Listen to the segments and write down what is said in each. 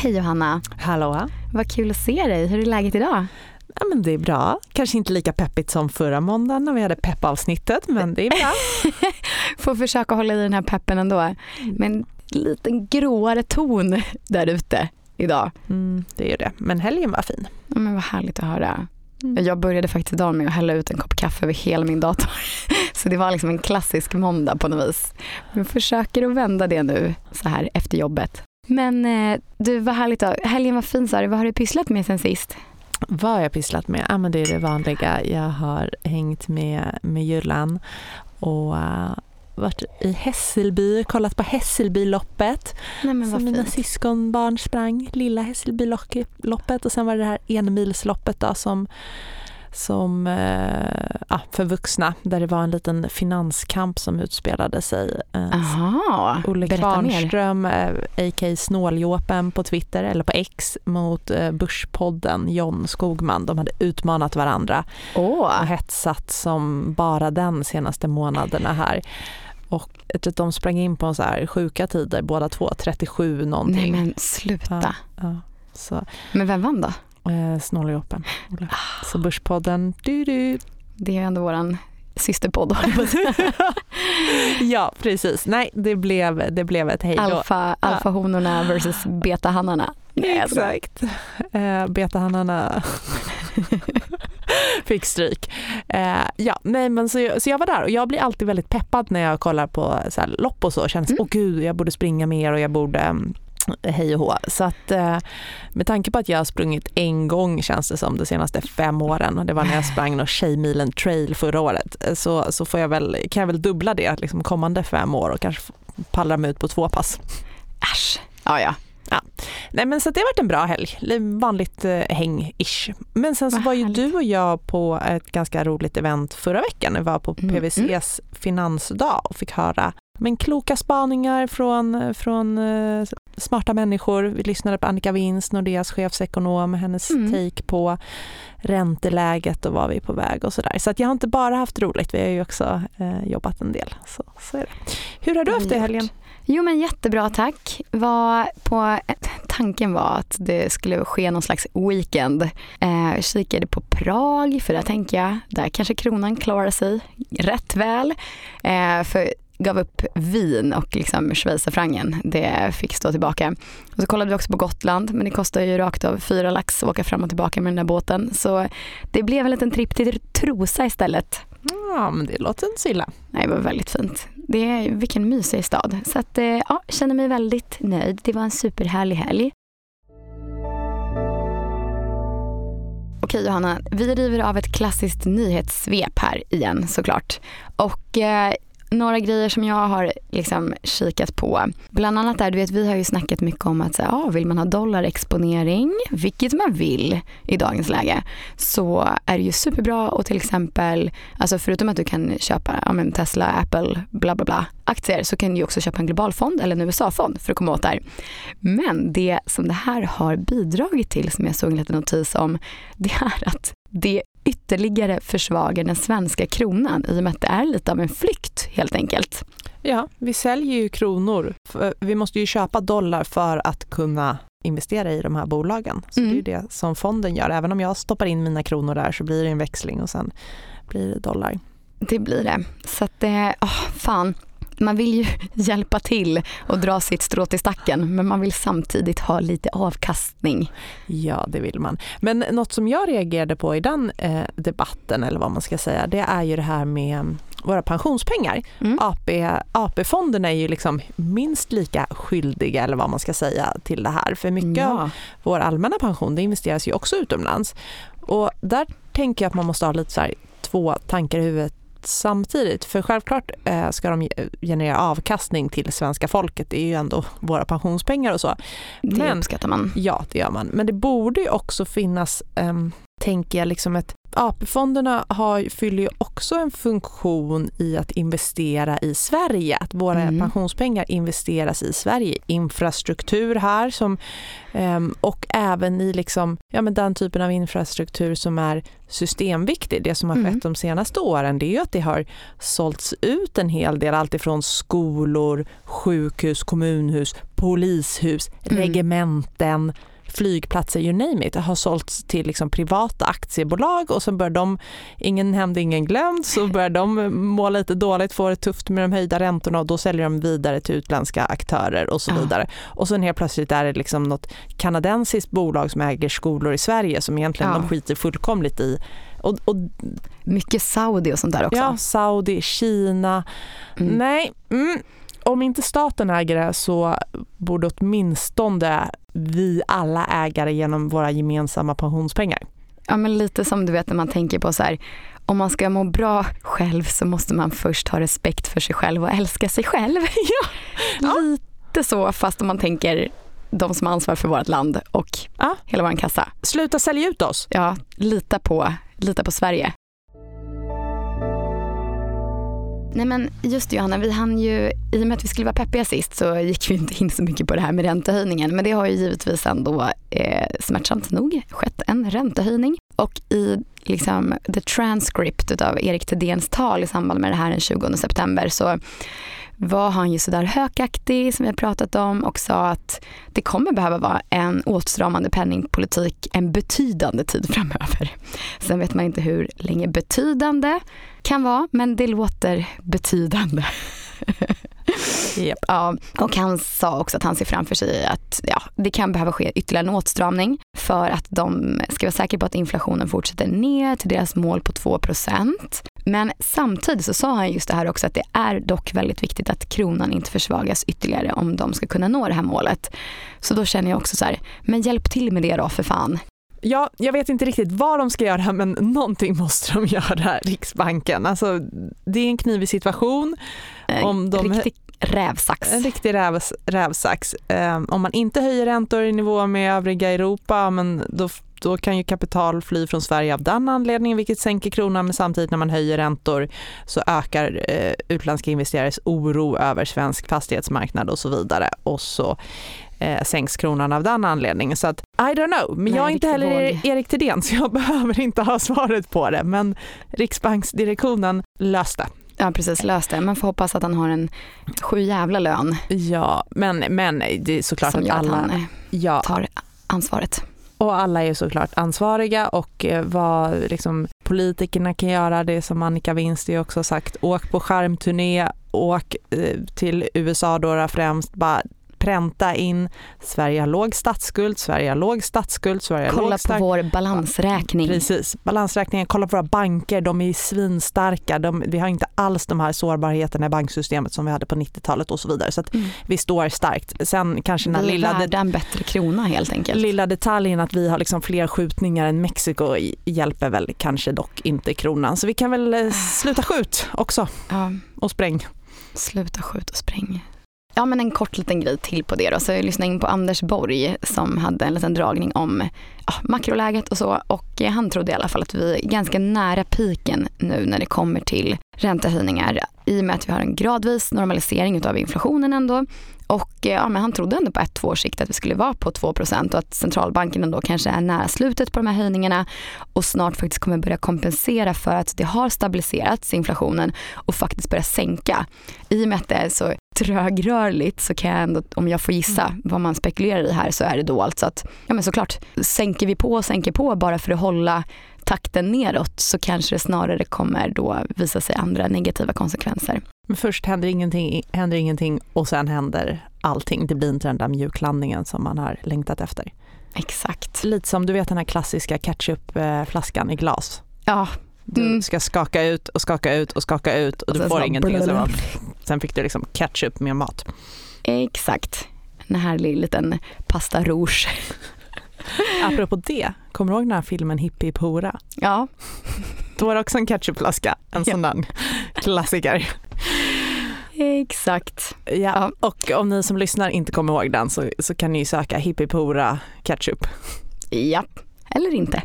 Hej Johanna. Hallå. Vad kul att se dig. Hur är läget idag? Ja, men det är bra. Kanske inte lika peppigt som förra måndagen när vi hade peppavsnittet, men det är bra. Får försöka hålla i den här peppen ändå. Men en liten gråare ton där ute idag. Mm, det är det. Men helgen var fin. Ja, men vad härligt att höra. Mm. Jag började faktiskt dagen med att hälla ut en kopp kaffe över hela min dator. Så det var liksom en klassisk måndag på något vis. Jag försöker att vända det nu så här efter jobbet. Men eh, du, vad härligt då. Helgen var fin sa du. Vad har du pysslat med sen sist? Vad har jag pysslat med? Ja, men det är det vanliga. Jag har hängt med, med Jullan och uh, varit i Hässelby, kollat på Hässelbyloppet Nej, som mina fint. syskonbarn sprang. Lilla Hässelbyloppet och sen var det det här enmilsloppet då som som eh, ja, för vuxna där det var en liten finanskamp som utspelade sig. Eh, Aha, Olle. Kvarnström, eh, a.k.a. Snåljåpen på Twitter eller på X mot eh, Börspodden John Skogman. De hade utmanat varandra Åh, och hetsat som bara den senaste månaderna här. Och tror att de sprang in på en så här sjuka tider båda två, 37 nej någonting. men sluta. Ja, så Men vem vann då? Eh, Snåljåpen. Så Börspodden, du du. Det är ändå våran systerpodd. ja precis, nej det blev, det blev ett hej då. Alfa, alfahonorna versus betahannarna. Nej. Exakt. Eh, Betahannarna fick stryk. Eh, ja, nej, men så, jag- så jag var där och jag blir alltid väldigt peppad när jag kollar på så här, lopp och så. Så, Mm. åh gud, jag borde springa mer och jag borde mm, hej och hå. Så att eh, med tanke på att jag har sprungit en gång känns det som de senaste fem åren och det var när jag sprang Tjejmilen trail förra året eh, så, så får jag väl, kan jag väl dubbla det liksom kommande fem år och kanske pallra mig ut på två pass. Äsch. Ja, ja. Nej men så det har varit en bra helg, Li- vanligt eh, häng-ish. Men sen så Vad var ju du och jag på ett ganska roligt event förra veckan. Vi var på Mm, PWCs finansdag och fick höra men kloka spaningar från, från eh, smarta människor. Vi lyssnade på Annika Winst, Nordeas chefsekonom, hennes Mm. take på ränteläget och var vi är på väg och sådär. Så att jag har inte bara haft roligt, vi har ju också eh, jobbat en del. Så, så är det. Hur har du haft det i helgen? Jo men jättebra tack. Var på, tanken var att det skulle ske någon slags weekend. Eh, kikade på Prag för där tänker jag, där kanske kronan klarar sig rätt väl. Eh, för gav upp Wien och liksom schweizerfrancen. Det fick stå tillbaka. Och så kollade vi också på Gotland men det kostar ju rakt av fyra lax att åka fram och tillbaka med den där båten. Så det blev en liten tripp till Trosa istället. Ja, men det låter inte så illa. Nej, det var väldigt fint. Det är, vilken mysig stad. Så att, eh, ja, känner mig väldigt nöjd. Det var en superhärlig helg. Okej Johanna, vi river av ett klassiskt nyhetssvep här igen såklart. Och eh, några grejer som jag har liksom kikat på. Bland annat där, du vet vi har ju snackat mycket om att så, ah, vill man ha dollarexponering, vilket man vill i dagens läge, så är det ju superbra och till exempel, alltså förutom att du kan köpa ja, men Tesla, Apple, bla bla bla aktier så kan du ju också köpa en global fond eller en USA-fond för att komma åt där. Men det som det här har bidragit till, som jag såg en liten notis om, det är att det ytterligare försvagar den svenska kronan i och med att det är lite av en flykt helt enkelt. Ja, vi säljer ju kronor. För Vi måste ju köpa dollar för att kunna investera i de här bolagen. Så Mm. det är ju det som fonden gör. Även om jag stoppar in mina kronor där så blir det en växling och sen blir det dollar. Det blir det. Så att det, åh, fan. Man vill ju hjälpa till och dra sitt strå till stacken men man vill samtidigt ha lite avkastning. Ja, det vill man. Men något som jag reagerade på i den eh, debatten, eller vad man ska säga, det är ju det här med våra pensionspengar. Mm. AP, AP-fonderna är ju liksom minst lika skyldiga, eller vad man ska säga, till det här. För mycket av Ja. vår allmänna pension det investeras ju också utomlands. Och där tänker jag att man måste ha lite så två tankar i huvudet samtidigt. För självklart eh, ska de ge- generera avkastning till svenska folket. Det är ju ändå våra pensionspengar och så. Det Men- uppskattar man. Ja, det gör man. Men det borde ju också finnas, ehm, tänker jag, liksom ett AP-fonderna har, fyller ju också en funktion i att investera i Sverige. Att våra mm. pensionspengar investeras i Sverige. Infrastruktur här som, um, och även i liksom, ja, men den typen av infrastruktur som är systemviktig. Det som har skett mm. de senaste åren det är att det har sålts ut en hel del. Alltifrån skolor, sjukhus, kommunhus, polishus, mm. regementen flygplatser, you name it, har sålts till liksom privata aktiebolag och så börjar de, ingen hämnd, ingen glömd, så börjar de må lite dåligt, få det tufft med de höjda räntorna och då säljer de vidare till utländska aktörer och så vidare. Och sen helt plötsligt är det liksom något kanadensiskt bolag som äger skolor i Sverige som egentligen ja. de skiter fullkomligt i och, och, Mycket Saudi och sånt där också. Ja, Saudi, Kina. Mm. Nej, mm, om inte staten äger det så borde åtminstone vi alla ägare genom våra gemensamma pensionspengar. Ja men lite som du vet när man tänker på så här, om man ska må bra själv så måste man först ha respekt för sig själv och älska sig själv. ja. Lite så fast om man tänker de som har ansvar för vårt land och ja. hela vår kassa. Sluta sälja ut oss. Ja, lita på, lita på Sverige. Nej men just det Johanna, vi hann ju, i och med att vi skulle vara peppiga sist så gick vi inte in så mycket på det här med räntehöjningen. Men det har ju givetvis ändå eh, smärtsamt nog skett en räntehöjning. Och i liksom, the transcript av Erik Thedéens tal i samband med det här den 20 september så var han ju sådär hökaktig som vi har pratat om och sa att det kommer behöva vara en åtstramande penningpolitik en betydande tid framöver. Sen vet man inte hur länge betydande kan vara, men det låter betydande. Yep. Ja, och han sa också att han ser framför sig att ja, det kan behöva ske ytterligare en åtstramning för att de ska vara säkra på att inflationen fortsätter ner till deras mål på 2% men samtidigt så sa han just det här också att det är dock väldigt viktigt att kronan inte försvagas ytterligare om de ska kunna nå det här målet. Så då känner jag också så här, men hjälp till med det då för fan. Ja, jag vet inte riktigt vad de ska göra men någonting måste de göra, Riksbanken. Alltså, det är en knivig situation. Eh, om de... Riktig rävsax. En riktig räv, rävsax. Um, om man inte höjer räntor i nivå med övriga Europa, men då då kan ju kapital fly från Sverige av den anledningen vilket sänker kronan men samtidigt när man höjer räntor så ökar eh, utländska investerares oro över svensk fastighetsmarknad och så vidare och så eh, sänks kronan av den anledningen. Så att I don't know, men Nej, jag är inte heller våg. Erik Thedéen så jag behöver inte ha svaret på det men Riksbanksdirektionen löste. Ja precis, löste. Man får hoppas att han har en sju jävla lön. Ja, men, men det är såklart Som att alla... Att han ja. tar ansvaret. Och alla är såklart ansvariga och eh, vad liksom, politikerna kan göra, det som Annika Winsti också sagt, åk på skärmturné, åk eh, till USA då främst, bara pränta in Sverige har låg statsskuld, Sverige har låg statsskuld, Sverige har Kolla på vår balansräkning. Precis, balansräkningen, kolla på våra banker, de är svinstarka, de, vi har inte alls de här sårbarheterna i banksystemet som vi hade på 90-talet och så vidare. Så mm. vi står starkt. Sen kanske den lilla... värda en bättre krona helt enkelt. Lilla detaljen att vi har liksom fler skjutningar än Mexiko hjälper väl kanske dock inte kronan. Så vi kan väl eh, sluta skjut också ja. och spräng. Sluta skjut och spräng. Ja men en kort liten grej till på det då. Så jag lyssnade in på Anders Borg som hade en liten dragning om makroläget och så. Och han trodde i alla fall att vi är ganska nära piken nu när det kommer till räntehöjningar. I och med att vi har en gradvis normalisering av inflationen ändå. Och ja, men han trodde ändå på ett två års sikt att vi skulle vara på 2% och att centralbanken ändå kanske är nära slutet på de här höjningarna och snart faktiskt kommer börja kompensera för att det har stabiliserats inflationen och faktiskt börja sänka. I och med att det är så trögrörligt så kan jag ändå, om jag får gissa mm. vad man spekulerar i här så är det då alltså att, ja men såklart, sänker vi på och sänker på bara för att hålla takten neråt så kanske det snarare kommer då visa sig andra negativa konsekvenser. Men först händer ingenting, händer ingenting och sen händer allting. Det blir inte den där mjuklandningen som man har längtat efter. Exakt. Lite som du vet den här klassiska ketchupflaskan i glas. Ja. Mm. Du ska skaka ut och skaka ut och skaka ut och, och du får ingenting. Så sen fick du liksom ketchup med mat. Exakt. En härlig liten pasta rouge. Apropå det, kommer du ihåg den här filmen Hippie Hora? Ja. Då var det också en ketchupflaska, en sån där klassiker. Exakt. Ja. ja. Och om ni som lyssnar inte kommer ihåg den så, så kan ni söka hippiepora ketchup. Ja, eller inte.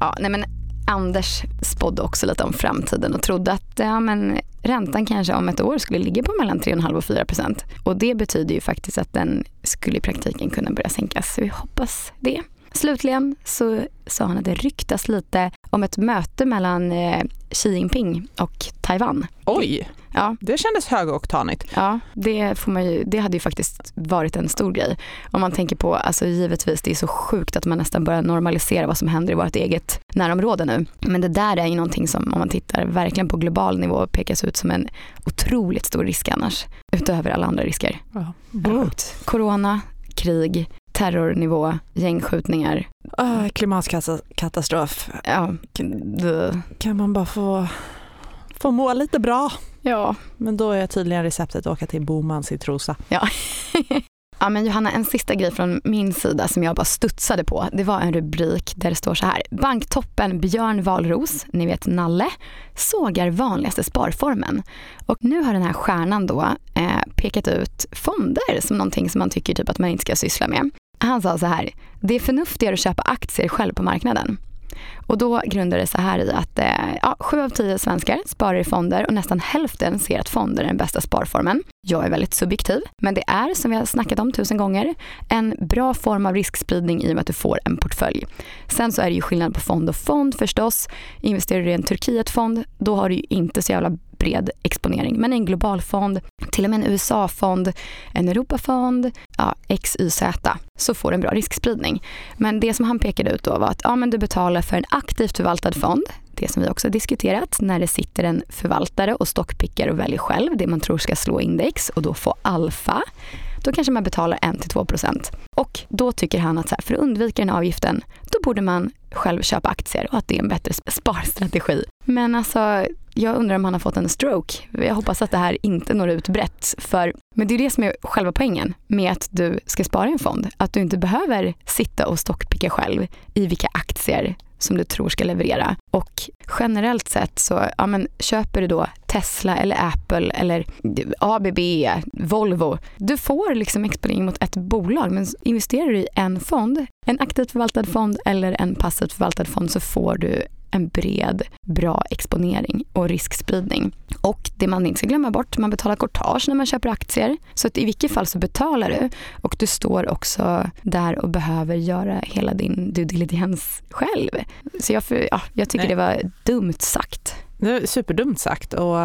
Ja, nej men Anders spådde också lite om framtiden och trodde att ja, men räntan kanske om ett år skulle ligga på mellan 3,5 och 4 procent. Och det betyder ju faktiskt att den skulle i praktiken kunna börja sänkas. Så vi hoppas det. Slutligen så sa han att det ryktas lite om ett möte mellan eh, Xi Jinping och Taiwan. Oj, Ja, det kändes högoktanigt. ja det, får man ju, det hade ju faktiskt varit en stor grej. Om man tänker på, alltså givetvis det är så sjukt att man nästan börjar normalisera vad som händer i vårt eget närområde nu. Men det där är ju någonting som om man tittar verkligen på global nivå pekas ut som en otroligt stor risk annars. Utöver alla andra risker. Ja. Corona, krig, terrornivå, gängskjutningar. Ah, klimatkatastrof. Ja, Kan man bara få, få må lite bra. ja. Men då är tydligen receptet att åka till Bomans i Trosa. Ja. ja men Johanna, en sista grej från min sida som jag bara studsade på. Det var en rubrik där det står så här. Banktoppen Björn Wahlroos, ni vet Nalle, sågar vanligaste sparformen. Och nu har den här stjärnan då eh, pekat ut fonder som någonting som man tycker typ att man inte ska syssla med. Han sa så här, det är förnuftigare att köpa aktier själv på marknaden. Och då grundar det så här i att eh, ja, sju av tio svenskar sparar i fonder och nästan hälften ser att fonder är den bästa sparformen. Jag är väldigt subjektiv, men det är som vi har snackat om tusen gånger en bra form av riskspridning i och med att du får en portfölj. Sen så är det ju skillnad på fond och fond förstås. Investerar du i en Turkietfond, då har du ju inte så jävla bred exponering. Men i en global fond, till och med en USA-fond, en Europafond, ja, XYZ, så får du en bra riskspridning. Men det som han pekade ut då var att ja, men du betalar för en aktivt förvaltad fond, det som vi också har diskuterat, när det sitter en förvaltare och stockpickar och väljer själv det man tror ska slå index och då få alfa. Då kanske man betalar 1-2% Och då tycker han att så här, för att undvika den här avgiften, då borde man själv köpa aktier och att det är en bättre sparstrategi. Men alltså, jag undrar om han har fått en stroke. Jag hoppas att det här inte når ut brett. För, men det är det som är själva poängen med att du ska spara i en fond. Att du inte behöver sitta och stockpicka själv i vilka aktier som du tror ska leverera. Och generellt sett så ja, men, köper du då Tesla eller Apple eller ABB, Volvo. Du får liksom exponering mot ett bolag men investerar du i en fond, en aktivt förvaltad fond eller en passivt förvaltad fond så får du en bred, bra exponering och riskspridning. Och det man inte ska glömma bort, man betalar courtage när man köper aktier. Så att i vilket fall så betalar du och du står också där och behöver göra hela din due diligence själv. Så jag, ja, jag tycker Nej. det var dumt sagt. Det är superdumt sagt. Och,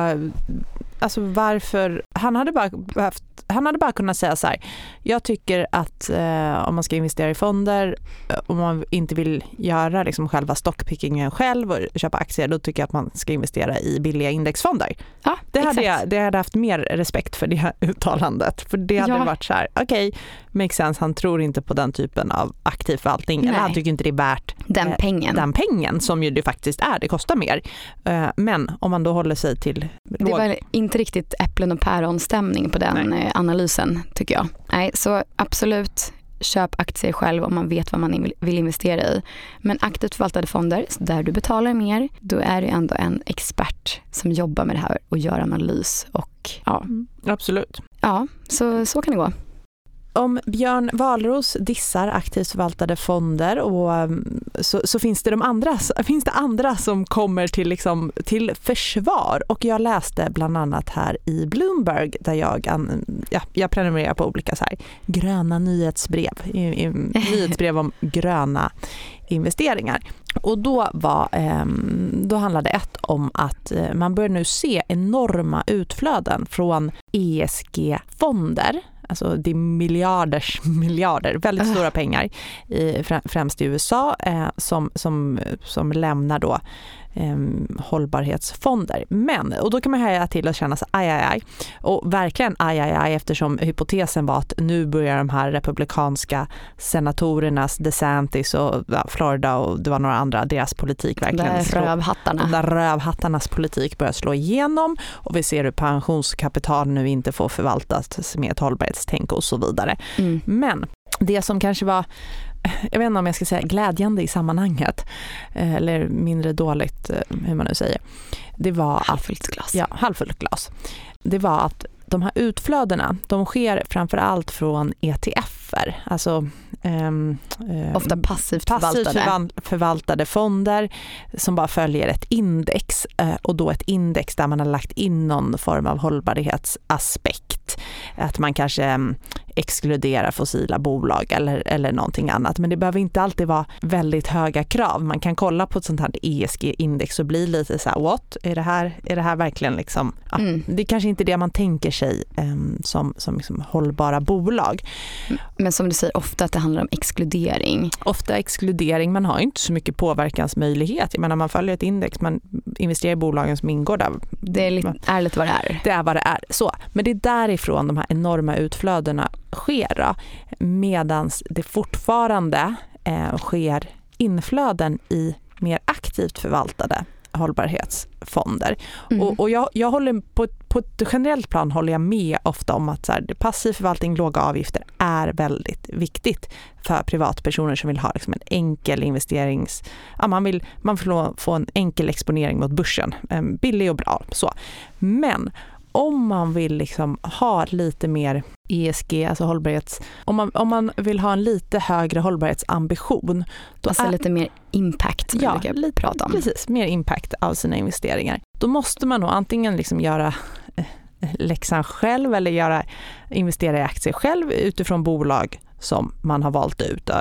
alltså varför, han hade bara behövt han hade bara kunnat säga så här, jag tycker att eh, om man ska investera i fonder, eh, om man inte vill göra liksom själva stockpickingen själv och köpa aktier, då tycker jag att man ska investera i billiga indexfonder. Ja, Det hade, exakt. jag, det hade haft mer respekt för det här uttalandet. För det hade Ja. varit så här, okej, makes sense, han tror inte på den typen av aktiv förvaltning, eller Nej. han tycker inte det är värt Den eh, pengen. den pengen som ju det faktiskt är, det kostar mer. Eh, Men om man då håller sig till låg... inte riktigt äpplen och päronstämning på den eh, analysen tycker jag. Nej, så absolut köp aktier själv om man vet vad man vill investera i. Men aktivt förvaltade fonder, där du betalar mer, då är det ändå en expert som jobbar med det här och gör analys. Och ja, Mm, Absolut. ja så, så kan det gå. Om Björn Wahlroos dissar aktivt förvaltade fonder och um, så, så finns, det de andra, finns det andra som kommer till, liksom, till försvar. Och jag läste bland annat här i Bloomberg där jag, an, ja, jag prenumererar på olika så här, gröna nyhetsbrev, nyhetsbrev om gröna investeringar. Och då, var, ehm, då handlade ett om att eh, man börjar nu se enorma utflöden från ESG-fonder Alltså det är miljarders miljarder, väldigt stora pengar, i, främst i USA, eh, som, som, som lämnar då eh, hållbarhetsfonder. Men, och då kan man höja till och känna sig aj, aj, aj. Och verkligen aj, aj, aj eftersom hypotesen var att nu börjar de här republikanska senatorernas, DeSantis och ja, Florida och det var några andra, deras politik De verkligen där slå- de rövhattarna. där rövhattarnas politik börjar slå igenom och vi ser hur pensionskapital nu inte får förvaltas med ett hållbarhetstänk och så vidare. Mm. Men det som kanske var, jag vet inte om jag ska säga glädjande i sammanhanget, eh, eller mindre dåligt, eh, hur man nu säger, det var Halvfullt glas. ja, halvfullt glas. Det var att de här utflödena, de sker framför allt från ETFer, alltså eh, Ofta passivt passivt förvaltade. förval- förvaltade fonder som bara följer ett index eh, och då ett index där man har lagt in någon form av hållbarhetsaspekt. Att man kanske mm, exkluderar fossila bolag eller, eller någonting annat. Men det behöver inte alltid vara väldigt höga krav. Man kan kolla på ett sånt här ESG-index och bli lite så här, what? Är det här, är det här verkligen liksom, ja, Mm. det är kanske inte det man tänker sig em, som, som liksom hållbara bolag. Men som du säger ofta att det handlar om exkludering. Ofta exkludering, man har inte så mycket påverkansmöjlighet. Jag menar man följer ett index, man investerar i bolagen som ingår där. Det är lite ärligt vad det är. Det är vad det är. Så, men det är därifrån de här enorma utflödena sker. Medan det fortfarande eh, sker inflöden i mer aktivt förvaltade hållbarhetsfonder. Mm. Och, och jag, jag håller på, på ett generellt plan håller jag med ofta om att så här, passiv förvaltning, låga avgifter är väldigt viktigt för privatpersoner som vill ha liksom en enkel investerings... Ja, man vill man vill få- få en enkel exponering mot börsen, eh, billig och bra. Så. Men om man vill liksom ha lite mer ESG, alltså hållbarhets... Om man, om man vill ha en lite högre hållbarhetsambition, då Alltså är, lite mer impact som Ja, vi lite- prata om. Precis, mer impact av sina investeringar. Då måste man nog antingen liksom göra eh, läxan själv eller göra, investera i aktier själv utifrån bolag som man har valt ut, eh,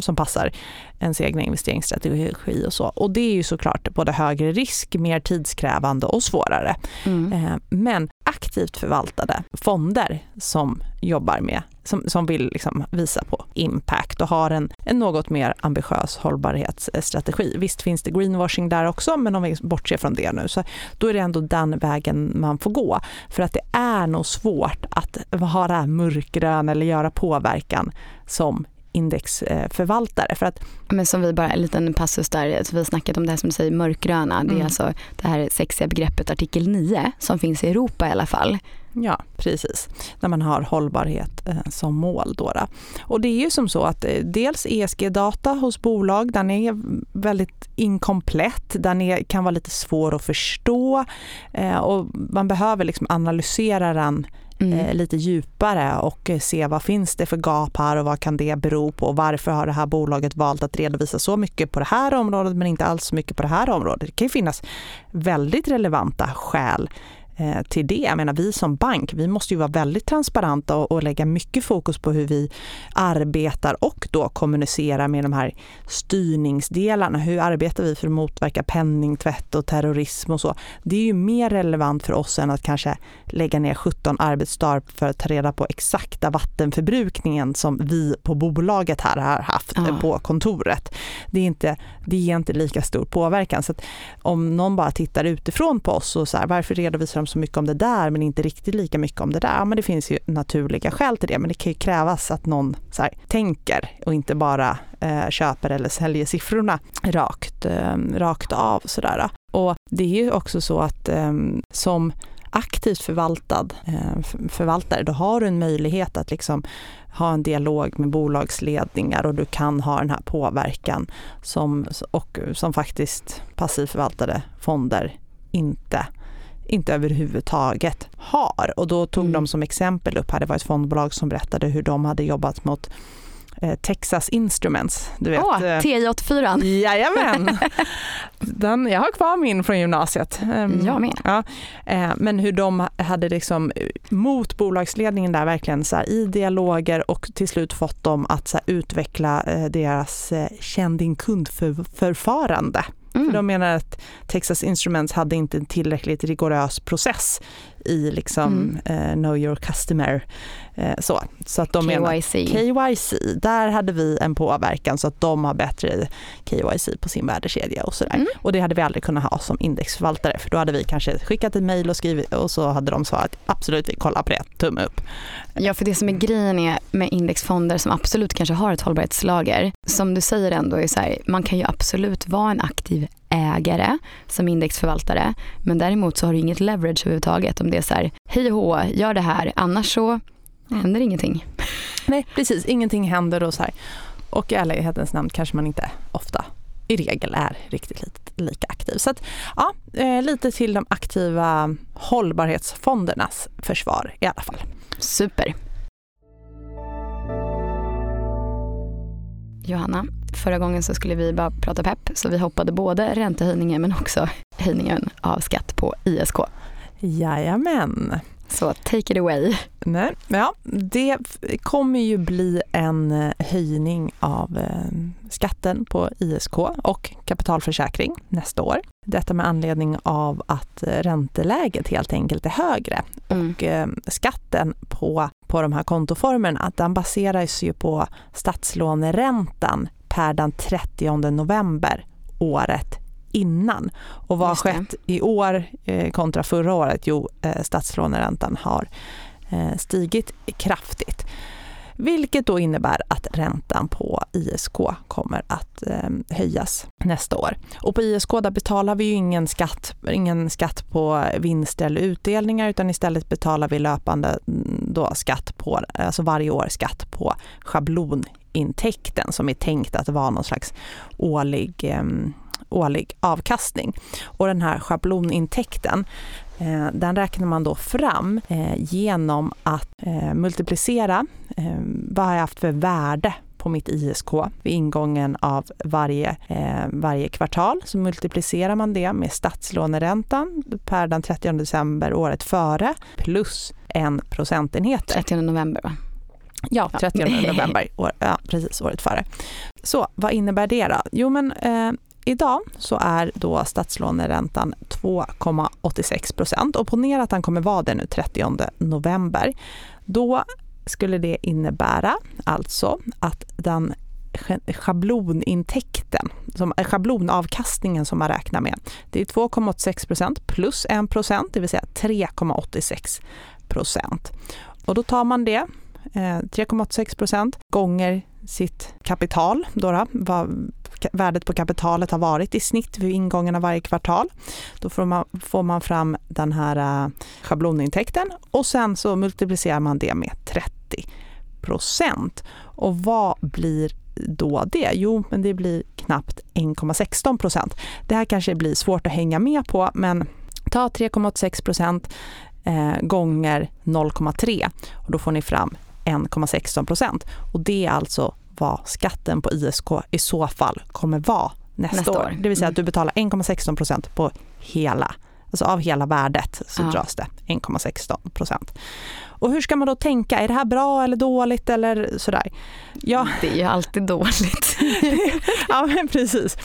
som passar ens egna investeringsstrategi och så. Och det är ju såklart både högre risk, mer tidskrävande och svårare. Mm. Eh, Men aktivt förvaltade fonder som jobbar med, som, som vill liksom visa på impact och har en, en något mer ambitiös hållbarhetsstrategi. Visst finns det greenwashing där också, men om vi bortser från det nu, så då är det ändå den vägen man får gå. För att det är nog svårt att ha det här mörkgrön eller göra påverkan som indexförvaltare. För att Men som vi bara, en liten passus där, alltså vi har snackat om det här som du säger mörkgröna. Det är Mm. alltså det här sexiga begreppet artikel 9 som finns i Europa i alla fall. Ja, precis. När man har hållbarhet eh, som mål. Då, då. Och det är ju som så att eh, dels ESG-data hos bolag, den är väldigt inkomplett, den är, kan vara lite svår att förstå eh, och man behöver liksom analysera den Mm. eh, lite djupare och eh, se vad finns det för gap här och vad kan det bero på och varför har det här bolaget valt att redovisa så mycket på det här området men inte alls så mycket på det här området. Det kan ju finnas väldigt relevanta skäl till det. Jag menar, vi som bank, vi måste ju vara väldigt transparenta och, och lägga mycket fokus på hur vi arbetar och då kommunicera med de här styrningsdelarna. Hur arbetar vi för att motverka penningtvätt och terrorism och så. Det är ju mer relevant för oss än att kanske lägga ner 17 arbetsdagar för att ta reda på exakta vattenförbrukningen som vi på bolaget här har haft Ja. eh, på kontoret. Det, är inte, det ger inte lika stor påverkan. Så om någon bara tittar utifrån på oss och så här, varför redovisar de så mycket om det där men inte riktigt lika mycket om det där? Ja, men det finns ju naturliga skäl till det men det kan ju krävas att någon så här, tänker och inte bara eh, köper eller säljer siffrorna rakt, eh, rakt av. Sådär. Och det är ju också så att eh, som aktivt förvaltad eh, förvaltare, då har du en möjlighet att liksom ha en dialog med bolagsledningar och du kan ha den här påverkan som, och, som faktiskt passivt förvaltade fonder inte inte överhuvudtaget har. Och då tog Mm. de som exempel upp här, det var ett fondbolag som berättade hur de hade jobbat mot eh, Texas Instruments. Du vet, Åh, eh, TJ84. Jajamän! Den, jag har kvar min från gymnasiet. Ehm, Jag med. Ja, eh, men hur de hade liksom mot bolagsledningen där verkligen så här, i dialoger och till slut fått dem att så här, utveckla deras eh, känn kund-förfarande. För Mm. de menar att Texas Instruments hade inte en tillräckligt rigorös process i liksom eh, know your customer. Eh, så. så att de menar KYC. KYC, där hade vi en påverkan så att de har bättre KYC på sin värdekedja och sådär. Mm. Och det hade vi aldrig kunnat ha som indexförvaltare för då hade vi kanske skickat ett mejl och skrivit och så hade de svarat absolut vi kollar på det, tumme upp. Ja, för det som är grejen är med indexfonder som absolut kanske har ett hållbarhetslager, som du säger ändå är så här, man kan ju absolut vara en aktiv ägare som indexförvaltare, men däremot så har du inget leverage överhuvudtaget om det är så här, hej och hå, gör det här, annars så Mm. händer ingenting. Nej precis, ingenting händer och så här. Och i ärlighetens namn kanske man inte ofta i regel är riktigt lite, lika aktiv. Så att, ja, eh, lite till de aktiva hållbarhetsfondernas försvar i alla fall. Super. Johanna. Förra gången så skulle vi bara prata pepp så vi hoppade både räntehöjningen men också höjningen av skatt på ISK. Jajamän. Så take it away. Nej, ja, det kommer ju bli en eh, höjning av eh, skatten på ISK och kapitalförsäkring nästa år. Detta med anledning av att eh, ränteläget helt enkelt är högre. Mm. Och skatten på, på de här kontoformerna, den baseras ju på statslåneräntan per den 30 november året innan. Och vad har skett i år eh, kontra förra året? Jo, eh, statslåneräntan har eh, stigit kraftigt. Vilket då innebär att räntan på ISK kommer att höjas nästa år. Och på ISK där betalar vi ju ingen skatt, ingen skatt på vinster eller utdelningar utan istället betalar vi löpande mm, då skatt på, alltså varje år skatt på schablonintäkten som är tänkt att vara någon slags årlig årlig avkastning. Och den här schablonintäkten eh, den räknar man då fram eh, genom att eh, multiplicera vad har jag haft för värde på mitt ISK vid ingången av varje, varje kvartal. Så multiplicerar man det med statslåneräntan per den 30 december året före plus en procentenhet. 30 november va? Ja, 30 november, år, ja, precis året före. Så vad innebär det då? Jo men eh, Idag så är då statslåneräntan 2,86 procent och ponera att den kommer vara det nu 30 november. Då skulle det innebära alltså att den schablonintäkten, som, eh, schablonavkastningen som man räknar med, det är 2,86 procent plus 1 procent, det vill säga 3,86 procent. Och då tar man det, eh, 3,86 procent gånger sitt kapital, då, då vad värdet på kapitalet har varit i snitt vid ingången av varje kvartal. Då får man, får man fram den här eh, schablonintäkten och sen så multiplicerar man det med 30 procent. Och vad blir då det? Jo, men det blir knappt 1,16 procent. Det här kanske blir svårt att hänga med på, men ta 3,86 procent eh, gånger 0,3 och då får ni fram 1,16 procent. Och det är alltså vad skatten på ISK i så fall kommer vara nästa, nästa år. år. Det vill säga att du mm. betalar 1,16 procent på hela, alltså av hela värdet så ja. dras det 1,16 procent. Och hur ska man då tänka? Är det här bra eller dåligt eller sådär? Ja. Det är ju alltid dåligt. ja men precis.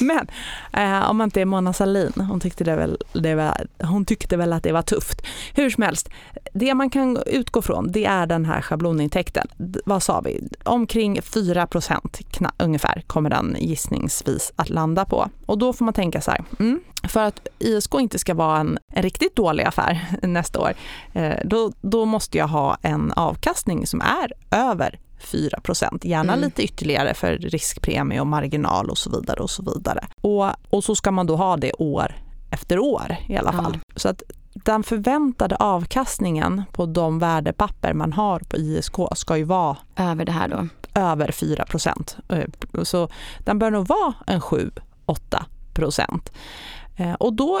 Men eh, om man inte är Mona Sahlin, hon tyckte, det väl, det var, hon tyckte väl att det var tufft. Hur som helst, det man kan utgå från det är den här schablonintäkten. Vad sa vi? Omkring 4 procent ungefär kommer den gissningsvis att landa på. Och då får man tänka så här, mm, för att ISK inte ska vara en, en riktigt dålig affär nästa år, eh, då, då måste jag ha en avkastning som är över 4% gärna mm. lite ytterligare för riskpremie och marginal och så vidare. Och så vidare. Och, och så ska man då ha det år efter år i alla fall. Ja. Så att den förväntade avkastningen på de värdepapper man har på ISK ska ju vara över det här då? Över 4 eh, Så den bör nog vara en 7-8 Eh, Eh, och då,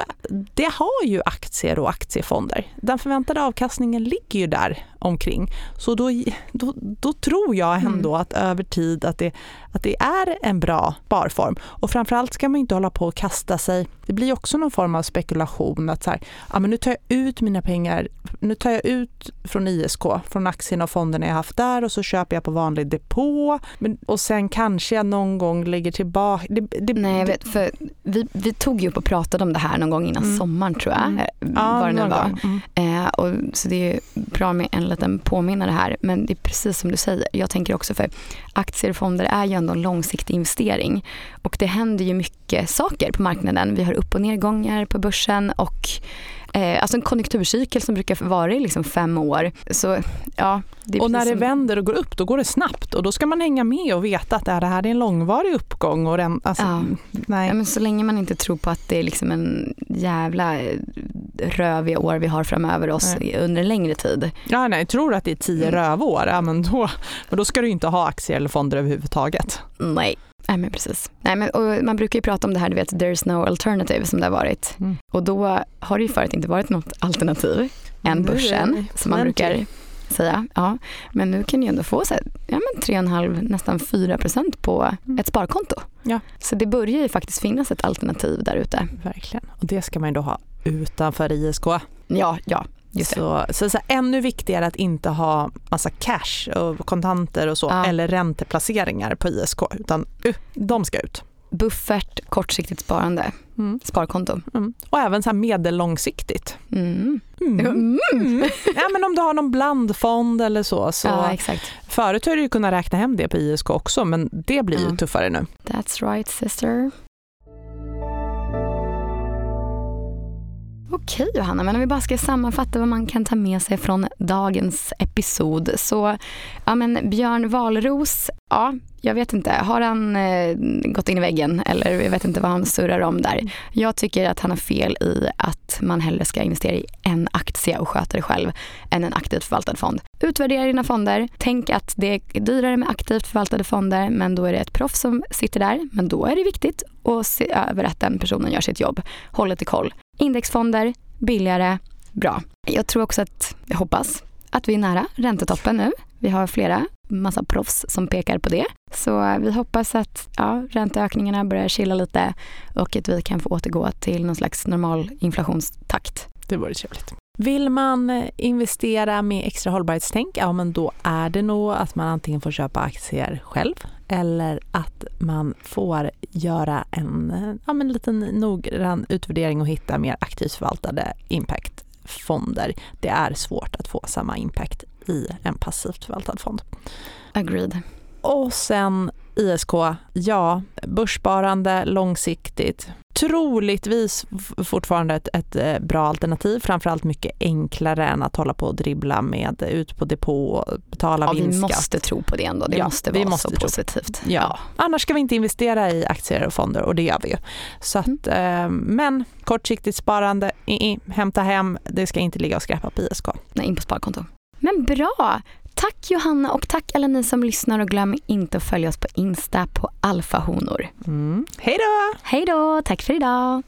det har ju aktier och aktiefonder. Den förväntade avkastningen ligger ju där omkring. Så då, då, då tror jag ändå mm. att över tid att det, att det är en bra sparform. Och framförallt ska man inte hålla på och kasta sig. Det blir också någon form av spekulation att så här, ja, men nu tar jag ut mina pengar, nu tar jag ut från ISK, från aktierna och fonderna jag haft där och så köper jag på vanlig depå. Men, och sen kanske jag någon gång lägger tillbaka. Det, det, Nej, jag vet, för vi, vi tog ju upp och pratade om det här någon gång innan mm. sommaren tror jag. Mm. Ja, vad det nu var. Mm. Eh, och, så det är bra med en liten påminnare här. Men det är precis som du säger. Jag tänker också för aktier och fonder är ju ändå en långsiktig investering. Och det händer ju mycket saker på marknaden. Vi har upp och nedgångar på börsen och eh, alltså en konjunkturcykel som brukar vara i liksom fem år. Så, ja, och när det som... vänder och går upp, då går det snabbt och då ska man hänga med och veta att det här är en långvarig uppgång. Och den, alltså, ja. nej. Ja, men så länge man inte tror på att det är liksom en jävla röviga år vi har framöver oss nej. under en längre tid. Ja, nej, tror du att det är tio mm. rövår, ja, men då, men då ska du inte ha aktier eller fonder överhuvudtaget. Nej, Nej men precis. Nej, men, och man brukar ju prata om det här, du vet, there's no alternative som det har varit. Mm. Och då har det ju förut inte varit något alternativ än börsen som man brukar säga. Ja. Men nu kan du ändå få så här, ja, men 3,5 nästan 4 procent på Mm. ett sparkonto. Ja. Så det börjar ju faktiskt finnas ett alternativ där ute. Verkligen. Och det ska man ju då ha utanför ISK. Ja, ja. Så, så, så här, ännu viktigare att inte ha massa cash och kontanter och så Ja. eller ränteplaceringar på ISK utan uh, de ska ut. Buffert, kortsiktigt sparande, Mm. sparkonto. Mm. Och även så här medellångsiktigt. Mm. Mm. Mm. Mm. Ja, men om du har någon blandfond eller så. så Ja, exakt. Förut har du kunnat räkna hem det på ISK också men det blir ju tuffare nu. That's right sister. Okej Johanna, men om vi bara ska sammanfatta vad man kan ta med sig från dagens episod. Så, ja men Björn Valros, ja, jag vet inte, har han eh, gått in i väggen eller jag vet inte vad han surrar om där. Jag tycker att han har fel i att man hellre ska investera i en aktie och sköta det själv än en aktivt förvaltad fond. Utvärdera dina fonder. Tänk att det är dyrare med aktivt förvaltade fonder men då är det ett proffs som sitter där. Men då är det viktigt att se över att den personen gör sitt jobb. Håll lite koll. Indexfonder, billigare, bra. Jag tror också att, jag hoppas, att vi är nära räntetoppen nu. Vi har flera, massa proffs som pekar på det. Så vi hoppas att ja, ränteökningarna börjar chilla lite och att vi kan få återgå till någon slags normal inflationstakt. Det vore trevligt. Vill man eh, investera med extra hållbarhetstänk, ja men då är det nog att man antingen får köpa aktier själv eller att man får göra en eh, ja, men liten noggrann utvärdering och hitta mer aktivt förvaltade impactfonder. Det är svårt att få samma impact i en passivt förvaltad fond. Agreed. Och sen ISK, ja, börssparande långsiktigt. Troligtvis fortfarande ett, ett eh, bra alternativ, framförallt mycket enklare än att hålla på och dribbla med ut på depå och betala Ja, vi vinstskatt. måste tro på det ändå. Det Ja, måste vi vara måste så positivt. Ja. Annars ska vi inte investera i aktier och fonder och det gör vi ju. Så att, eh, men kortsiktigt sparande, i, i, hämta hem, det ska inte ligga och skräpa på ISK. Nej, in på sparkonto. Men bra! Tack Johanna och tack alla ni som lyssnar och glöm inte att följa oss på Insta på alfahonor. Mm. Hej då! Hej då, tack för idag!